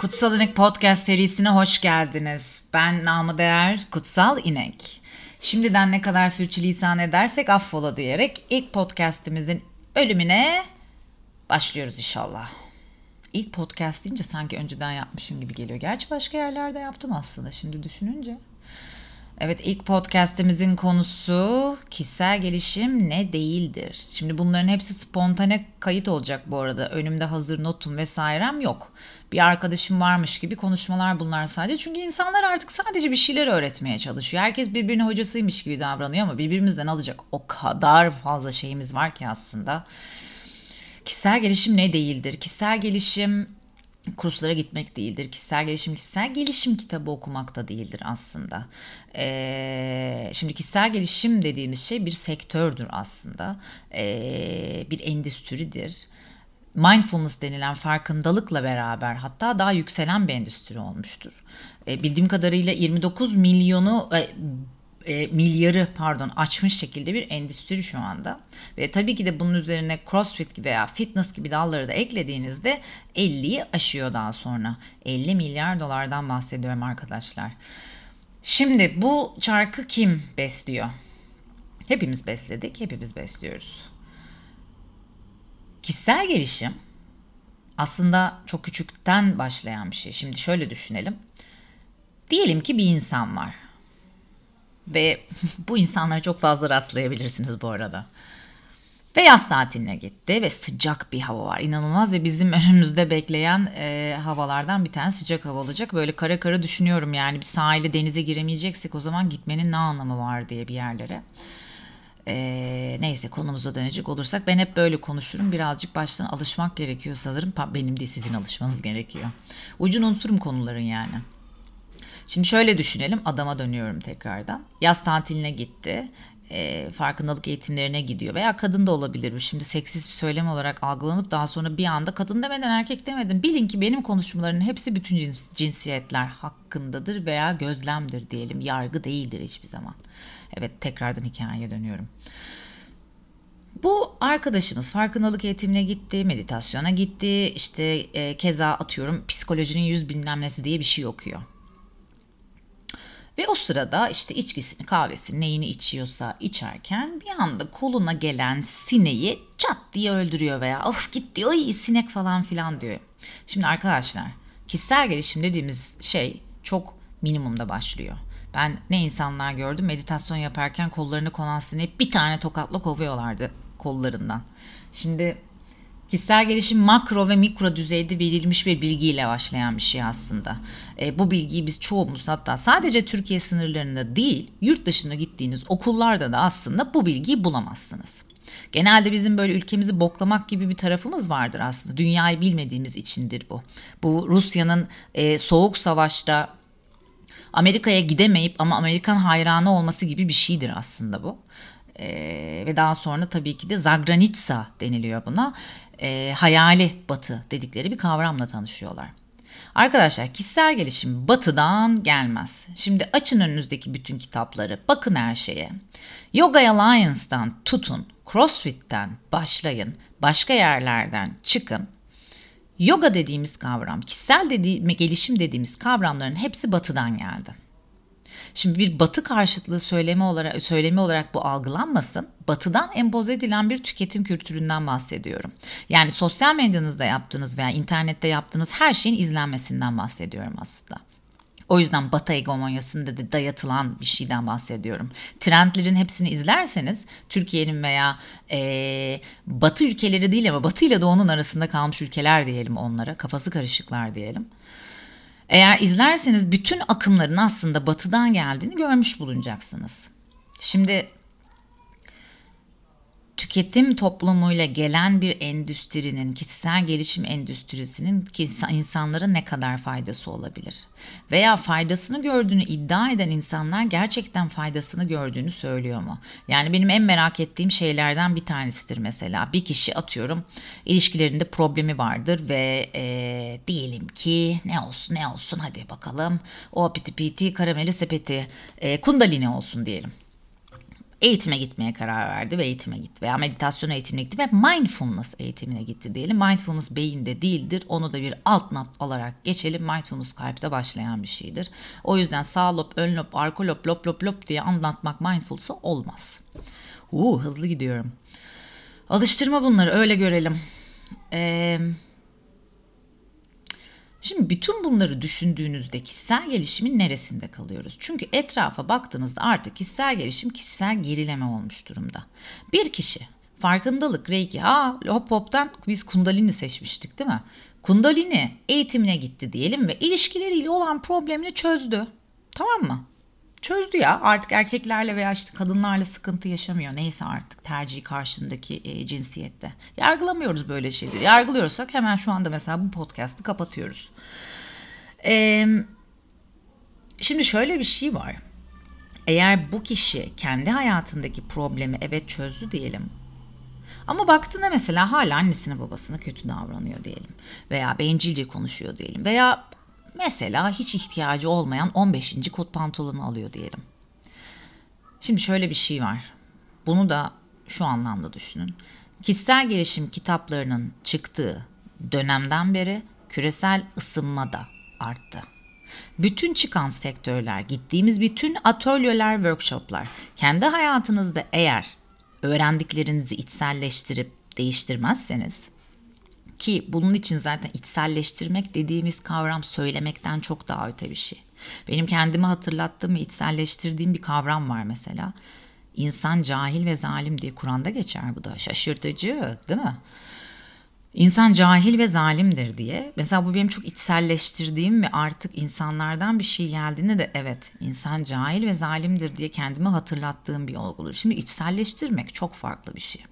Kutsal İnek Podcast serisine hoş geldiniz. Ben namı değer Kutsal İnek. Şimdiden ne kadar sürçülisan edersek affola diyerek ilk podcastimizin bölümüne başlıyoruz inşallah. İlk podcast deyince sanki önceden yapmışım gibi geliyor. Gerçi başka yerlerde yaptım aslında şimdi düşününce. Evet ilk podcast'imizin konusu kişisel gelişim ne değildir. Şimdi bunların hepsi spontane kayıt olacak bu arada. Önümde hazır notum vesairem yok. Bir arkadaşım varmış gibi konuşmalar bunlar sadece. Çünkü insanlar artık sadece bir şeyler öğretmeye çalışıyor. Herkes birbirine hocasıymış gibi davranıyor ama birbirimizden alacak o kadar fazla şeyimiz var ki aslında. Kişisel gelişim ne değildir? Kişisel gelişim kurslara gitmek değildir. Kişisel gelişim, kişisel gelişim kitabı okumak da değildir aslında. Ee, şimdi kişisel gelişim dediğimiz şey bir sektördür aslında. Ee, bir endüstridir. Mindfulness denilen farkındalıkla beraber hatta daha yükselen bir endüstri olmuştur. Ee, bildiğim kadarıyla 29 milyonu e, e, milyarı pardon açmış şekilde bir endüstri şu anda. Ve tabii ki de bunun üzerine crossfit gibi veya fitness gibi dalları da eklediğinizde 50'yi aşıyor daha sonra. 50 milyar dolardan bahsediyorum arkadaşlar. Şimdi bu çarkı kim besliyor? Hepimiz besledik, hepimiz besliyoruz. Kişisel gelişim aslında çok küçükten başlayan bir şey. Şimdi şöyle düşünelim. Diyelim ki bir insan var ve bu insanlara çok fazla rastlayabilirsiniz bu arada. Ve yaz tatiline gitti ve sıcak bir hava var. İnanılmaz ve bizim önümüzde bekleyen e, havalardan bir tane sıcak hava olacak. Böyle kara kara düşünüyorum yani bir sahile denize giremeyeceksek o zaman gitmenin ne anlamı var diye bir yerlere. E, neyse konumuza dönecek olursak ben hep böyle konuşurum. Birazcık baştan alışmak gerekiyor sanırım. Benim de sizin alışmanız gerekiyor. Ucunu unuturum konuların yani. Şimdi şöyle düşünelim adama dönüyorum tekrardan. Yaz tatiline gitti. E, farkındalık eğitimlerine gidiyor veya kadın da olabilir bu. Şimdi seksist bir söylem olarak algılanıp daha sonra bir anda kadın demeden erkek demeden bilin ki benim konuşmalarımın hepsi bütün cins, cinsiyetler hakkındadır veya gözlemdir diyelim. Yargı değildir hiçbir zaman. Evet tekrardan hikayeye dönüyorum. Bu arkadaşımız farkındalık eğitimine gitti, meditasyona gitti, işte e, keza atıyorum psikolojinin yüz bilmem nesi diye bir şey okuyor. Ve o sırada işte içkisini, kahvesini, neyini içiyorsa içerken bir anda koluna gelen sineği çat diye öldürüyor veya of git diyor iyi sinek falan filan diyor. Şimdi arkadaşlar kişisel gelişim dediğimiz şey çok minimumda başlıyor. Ben ne insanlar gördüm meditasyon yaparken kollarını konan sineği bir tane tokatla kovuyorlardı kollarından. Şimdi Kişisel gelişim makro ve mikro düzeyde verilmiş bir bilgiyle başlayan bir şey aslında. E, bu bilgiyi biz çoğumuz hatta sadece Türkiye sınırlarında değil yurt dışına gittiğiniz okullarda da aslında bu bilgiyi bulamazsınız. Genelde bizim böyle ülkemizi boklamak gibi bir tarafımız vardır aslında. Dünyayı bilmediğimiz içindir bu. Bu Rusya'nın e, soğuk savaşta Amerika'ya gidemeyip ama Amerikan hayranı olması gibi bir şeydir aslında bu. Ee, ve daha sonra tabii ki de Zagranitsa deniliyor buna e, hayali batı dedikleri bir kavramla tanışıyorlar. Arkadaşlar kişisel gelişim batıdan gelmez. Şimdi açın önünüzdeki bütün kitapları, bakın her şeye. Yoga Alliance'dan tutun, CrossFit'ten başlayın, başka yerlerden çıkın. Yoga dediğimiz kavram, kişisel dediğim, gelişim dediğimiz kavramların hepsi batıdan geldi. Şimdi bir batı karşıtlığı söylemi olarak söylemi olarak bu algılanmasın. Batıdan empoze edilen bir tüketim kültüründen bahsediyorum. Yani sosyal medyanızda yaptığınız veya internette yaptığınız her şeyin izlenmesinden bahsediyorum aslında. O yüzden Batı egomonyasında da dayatılan bir şeyden bahsediyorum. Trendlerin hepsini izlerseniz Türkiye'nin veya e, Batı ülkeleri değil ama Batı ile Doğu'nun arasında kalmış ülkeler diyelim onlara. Kafası karışıklar diyelim. Eğer izlerseniz bütün akımların aslında batıdan geldiğini görmüş bulunacaksınız. Şimdi tüketim toplumuyla gelen bir endüstrinin, kişisel gelişim endüstrisinin insanlara ne kadar faydası olabilir? Veya faydasını gördüğünü iddia eden insanlar gerçekten faydasını gördüğünü söylüyor mu? Yani benim en merak ettiğim şeylerden bir tanesidir mesela. Bir kişi atıyorum ilişkilerinde problemi vardır ve e, diyelim ki ne olsun ne olsun hadi bakalım o piti piti karameli sepeti e, kundalini olsun diyelim eğitime gitmeye karar verdi ve eğitime gitti veya meditasyon eğitimine gitti ve mindfulness eğitimine gitti diyelim. Mindfulness beyinde değildir. Onu da bir alt not olarak geçelim. Mindfulness kalpte başlayan bir şeydir. O yüzden sağ lob, ön lob, arka lob, lob lob lob diye anlatmak mindfulness'ı olmaz. Uuu hızlı gidiyorum. Alıştırma bunları öyle görelim. Eee Şimdi bütün bunları düşündüğünüzde kişisel gelişimin neresinde kalıyoruz? Çünkü etrafa baktığınızda artık kişisel gelişim kişisel gerileme olmuş durumda. Bir kişi farkındalık, reiki, ha hop hop'tan biz kundalini seçmiştik değil mi? Kundalini eğitimine gitti diyelim ve ilişkileriyle olan problemini çözdü. Tamam mı? Çözdü ya. Artık erkeklerle veya işte kadınlarla sıkıntı yaşamıyor. Neyse artık tercihi karşındaki e, cinsiyette. Yargılamıyoruz böyle şeyleri. Yargılıyorsak hemen şu anda mesela bu podcast'ı kapatıyoruz. E, şimdi şöyle bir şey var. Eğer bu kişi kendi hayatındaki problemi evet çözdü diyelim. Ama baktığında mesela hala annesine babasına kötü davranıyor diyelim. Veya bencilce konuşuyor diyelim. Veya Mesela hiç ihtiyacı olmayan 15. kot pantolonu alıyor diyelim. Şimdi şöyle bir şey var. Bunu da şu anlamda düşünün. Kişisel gelişim kitaplarının çıktığı dönemden beri küresel ısınma da arttı. Bütün çıkan sektörler, gittiğimiz bütün atölyeler, workshoplar, kendi hayatınızda eğer öğrendiklerinizi içselleştirip değiştirmezseniz ki bunun için zaten içselleştirmek dediğimiz kavram söylemekten çok daha öte bir şey. Benim kendimi hatırlattığım içselleştirdiğim bir kavram var mesela. İnsan cahil ve zalim diye Kur'an'da geçer bu da. Şaşırtıcı değil mi? İnsan cahil ve zalimdir diye. Mesela bu benim çok içselleştirdiğim ve artık insanlardan bir şey geldiğinde de evet insan cahil ve zalimdir diye kendimi hatırlattığım bir olgudur. Şimdi içselleştirmek çok farklı bir şey.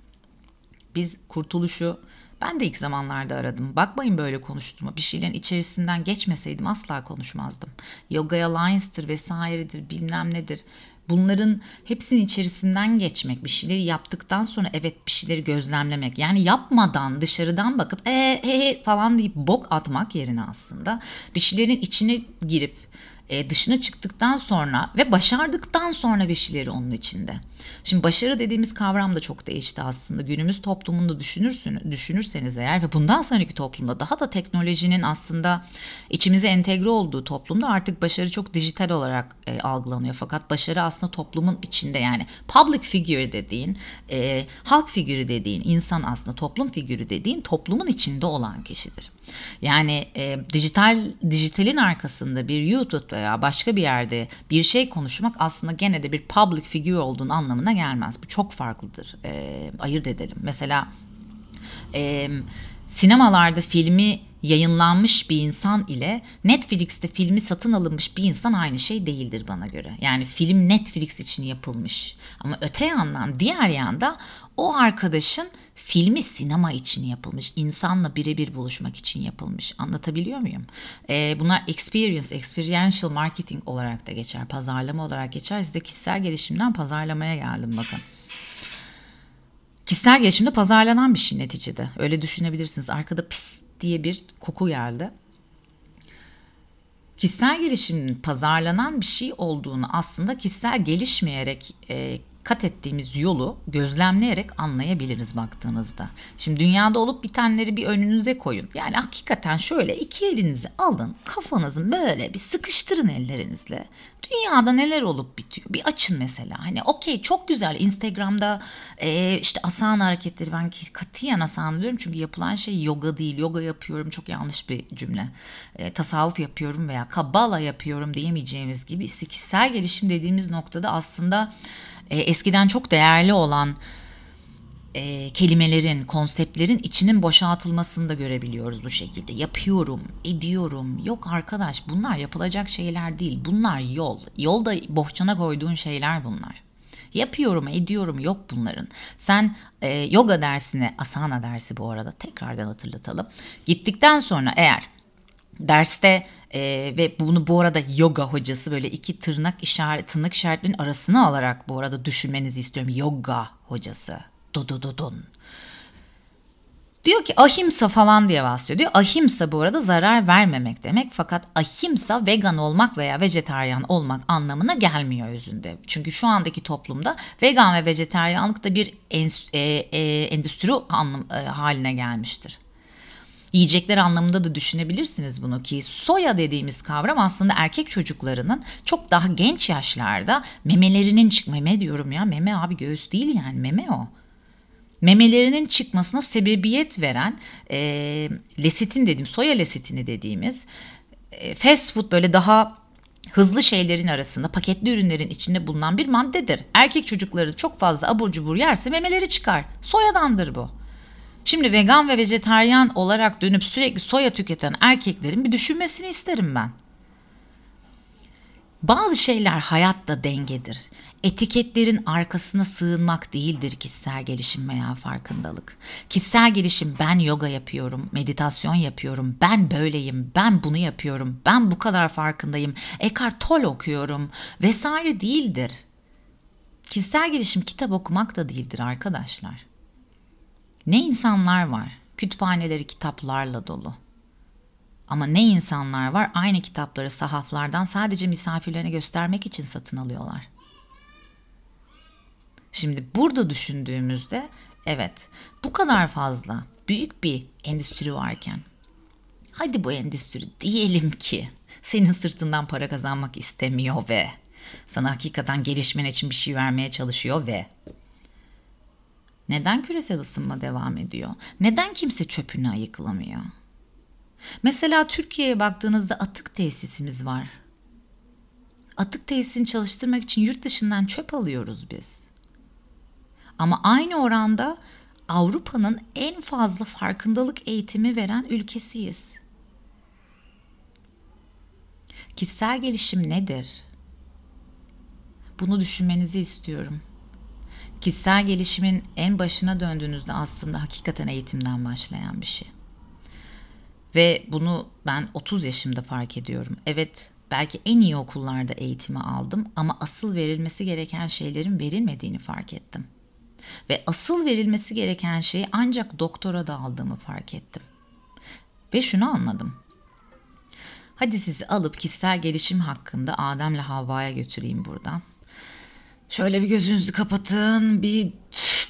Biz kurtuluşu ben de ilk zamanlarda aradım. Bakmayın böyle konuştuğuma. Bir şeylerin içerisinden geçmeseydim asla konuşmazdım. Yoga Alliance'dır vesairedir bilmem nedir. Bunların hepsinin içerisinden geçmek, bir şeyleri yaptıktan sonra evet bir şeyleri gözlemlemek. Yani yapmadan dışarıdan bakıp ee he, he falan deyip bok atmak yerine aslında bir şeylerin içine girip e, dışına çıktıktan sonra ve başardıktan sonra bir şeyleri onun içinde. Şimdi başarı dediğimiz kavram da çok değişti aslında. Günümüz toplumunda düşünürsün, düşünürseniz eğer ve bundan sonraki toplumda daha da teknolojinin aslında içimize entegre olduğu toplumda artık başarı çok dijital olarak e, algılanıyor. Fakat başarı aslında toplumun içinde yani public figure dediğin, e, halk figürü dediğin insan aslında toplum figürü dediğin toplumun içinde olan kişidir. Yani e, dijital dijitalin arkasında bir YouTube veya başka bir yerde bir şey konuşmak aslında gene de bir public figure olduğunu anlamına gelmez. Bu çok farklıdır. E, ayırt edelim. Mesela e, sinemalarda filmi yayınlanmış bir insan ile Netflix'te filmi satın alınmış bir insan aynı şey değildir bana göre. Yani film Netflix için yapılmış. Ama öte yandan diğer yanda o arkadaşın filmi sinema için yapılmış. insanla birebir buluşmak için yapılmış. Anlatabiliyor muyum? Ee, bunlar experience, experiential marketing olarak da geçer. Pazarlama olarak geçer. Size kişisel gelişimden pazarlamaya geldim bakın. Kişisel gelişimde pazarlanan bir şey neticede. Öyle düşünebilirsiniz. Arkada pis diye bir koku geldi. Kişisel gelişimin pazarlanan bir şey olduğunu aslında kişisel gelişmeyerek e, kat ettiğimiz yolu gözlemleyerek anlayabiliriz baktığınızda. Şimdi dünyada olup bitenleri bir önünüze koyun. Yani hakikaten şöyle iki elinizi alın, kafanızı böyle bir sıkıştırın ellerinizle. Dünyada neler olup bitiyor? Bir açın mesela. Hani okey çok güzel Instagram'da e, işte asana hareketleri ben katiyen asana diyorum çünkü yapılan şey yoga değil. Yoga yapıyorum çok yanlış bir cümle. E, tasavvuf yapıyorum veya kabala yapıyorum diyemeyeceğimiz gibi kişisel gelişim dediğimiz noktada aslında e, eskiden çok değerli olan e, kelimelerin, konseptlerin içinin boşaltılmasını da görebiliyoruz bu şekilde. Yapıyorum, ediyorum. Yok arkadaş bunlar yapılacak şeyler değil. Bunlar yol. Yolda bohçana koyduğun şeyler bunlar. Yapıyorum, ediyorum yok bunların. Sen e, yoga dersine, asana dersi bu arada tekrardan hatırlatalım. Gittikten sonra eğer derste e, ve bunu bu arada yoga hocası böyle iki tırnak işaret tırnak işaretlerinin arasına alarak bu arada düşünmenizi istiyorum. Yoga hocası. Do do do don. Diyor ki ahimsa falan diye bahsediyor. Diyor ahimsa bu arada zarar vermemek demek. Fakat ahimsa vegan olmak veya vejetaryen olmak anlamına gelmiyor özünde. Çünkü şu andaki toplumda vegan ve vejetaryenlik da bir e, e, endüstri anlam, e, haline gelmiştir. Yiyecekler anlamında da düşünebilirsiniz bunu ki soya dediğimiz kavram aslında erkek çocuklarının çok daha genç yaşlarda memelerinin çık meme diyorum ya meme abi göğüs değil yani meme o memelerinin çıkmasına sebebiyet veren e, lesitin dediğim soya lesitini dediğimiz e, fast food böyle daha hızlı şeylerin arasında paketli ürünlerin içinde bulunan bir maddedir. Erkek çocukları çok fazla abur cubur yerse memeleri çıkar. Soyadandır bu. Şimdi vegan ve vejetaryen olarak dönüp sürekli soya tüketen erkeklerin bir düşünmesini isterim ben. Bazı şeyler hayatta dengedir. Etiketlerin arkasına sığınmak değildir kişisel gelişim veya farkındalık. Kişisel gelişim ben yoga yapıyorum, meditasyon yapıyorum, ben böyleyim, ben bunu yapıyorum, ben bu kadar farkındayım, Eckhart Tolle okuyorum vesaire değildir. Kişisel gelişim kitap okumak da değildir arkadaşlar. Ne insanlar var, kütüphaneleri kitaplarla dolu. Ama ne insanlar var aynı kitapları sahaflardan sadece misafirlerine göstermek için satın alıyorlar. Şimdi burada düşündüğümüzde evet bu kadar fazla büyük bir endüstri varken hadi bu endüstri diyelim ki senin sırtından para kazanmak istemiyor ve sana hakikaten gelişmen için bir şey vermeye çalışıyor ve neden küresel ısınma devam ediyor? Neden kimse çöpünü ayıklamıyor? Mesela Türkiye'ye baktığınızda atık tesisimiz var. Atık tesisini çalıştırmak için yurt dışından çöp alıyoruz biz. Ama aynı oranda Avrupa'nın en fazla farkındalık eğitimi veren ülkesiyiz. Kişisel gelişim nedir? Bunu düşünmenizi istiyorum. Kişisel gelişimin en başına döndüğünüzde aslında hakikaten eğitimden başlayan bir şey. Ve bunu ben 30 yaşımda fark ediyorum. Evet belki en iyi okullarda eğitimi aldım ama asıl verilmesi gereken şeylerin verilmediğini fark ettim. Ve asıl verilmesi gereken şeyi ancak doktora da aldığımı fark ettim. Ve şunu anladım. Hadi sizi alıp kişisel gelişim hakkında Adem'le Havva'ya götüreyim buradan. Şöyle bir gözünüzü kapatın. Bir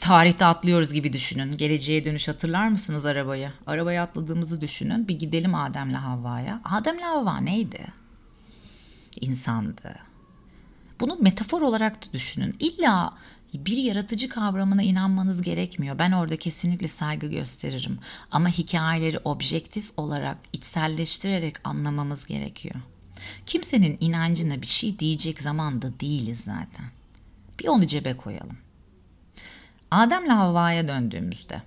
tarihte atlıyoruz gibi düşünün. Geleceğe dönüş hatırlar mısınız arabayı? Arabaya atladığımızı düşünün. Bir gidelim Adem'le Havva'ya. Adem'le Havva neydi? İnsandı. Bunu metafor olarak da düşünün. İlla bir yaratıcı kavramına inanmanız gerekmiyor. Ben orada kesinlikle saygı gösteririm. Ama hikayeleri objektif olarak içselleştirerek anlamamız gerekiyor. Kimsenin inancına bir şey diyecek zamanda değiliz zaten. Bir onu cebe koyalım. Adem'le Havva'ya döndüğümüzde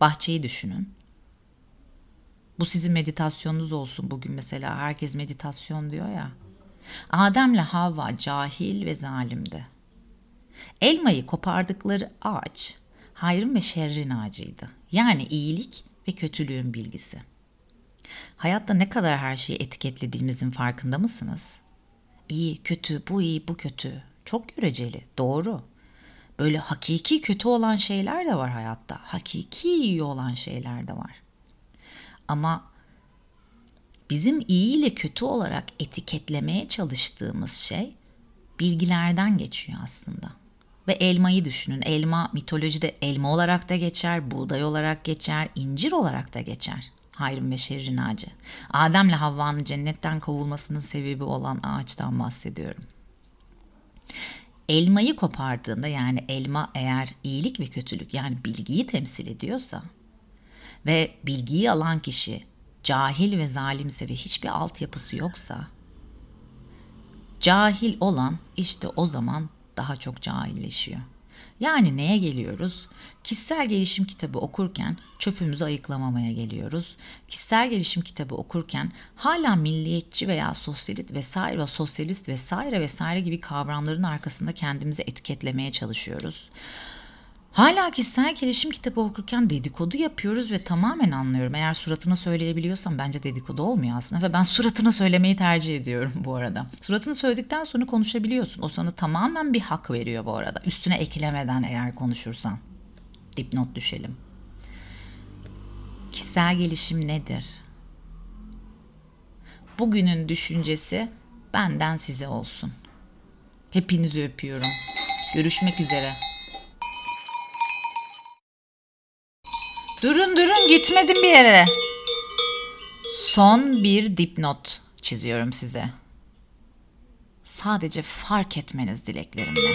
bahçeyi düşünün. Bu sizin meditasyonunuz olsun bugün mesela herkes meditasyon diyor ya. Adem'le Havva cahil ve zalimdi. Elmayı kopardıkları ağaç hayrın ve şerrin ağacıydı. Yani iyilik ve kötülüğün bilgisi. Hayatta ne kadar her şeyi etiketlediğimizin farkında mısınız? İyi, kötü, bu iyi, bu kötü. Çok göreceli, doğru. Böyle hakiki kötü olan şeyler de var hayatta. Hakiki iyi olan şeyler de var. Ama bizim iyi ile kötü olarak etiketlemeye çalıştığımız şey bilgilerden geçiyor aslında. Ve elmayı düşünün. Elma mitolojide elma olarak da geçer, buğday olarak geçer, incir olarak da geçer. Hayrın ve şerrin ağacı. Adem'le Havva'nın cennetten kovulmasının sebebi olan ağaçtan bahsediyorum. Elmayı kopardığında yani elma eğer iyilik ve kötülük yani bilgiyi temsil ediyorsa ve bilgiyi alan kişi cahil ve zalimse ve hiçbir altyapısı yoksa cahil olan işte o zaman daha çok cahilleşiyor. Yani neye geliyoruz? Kişisel gelişim kitabı okurken çöpümüzü ayıklamamaya geliyoruz. Kişisel gelişim kitabı okurken hala milliyetçi veya sosyalist vesaire sosyalist vesaire vesaire gibi kavramların arkasında kendimizi etiketlemeye çalışıyoruz. Hala kişisel gelişim kitabı okurken dedikodu yapıyoruz ve tamamen anlıyorum. Eğer suratına söyleyebiliyorsam bence dedikodu olmuyor aslında ve ben suratına söylemeyi tercih ediyorum bu arada. Suratını söyledikten sonra konuşabiliyorsun. O sana tamamen bir hak veriyor bu arada. Üstüne eklemeden eğer konuşursan. Dipnot düşelim. Kişisel gelişim nedir? Bugünün düşüncesi benden size olsun. Hepinizi öpüyorum. Görüşmek üzere. Durun durun gitmedim bir yere. Son bir dipnot çiziyorum size. Sadece fark etmeniz dileklerimle.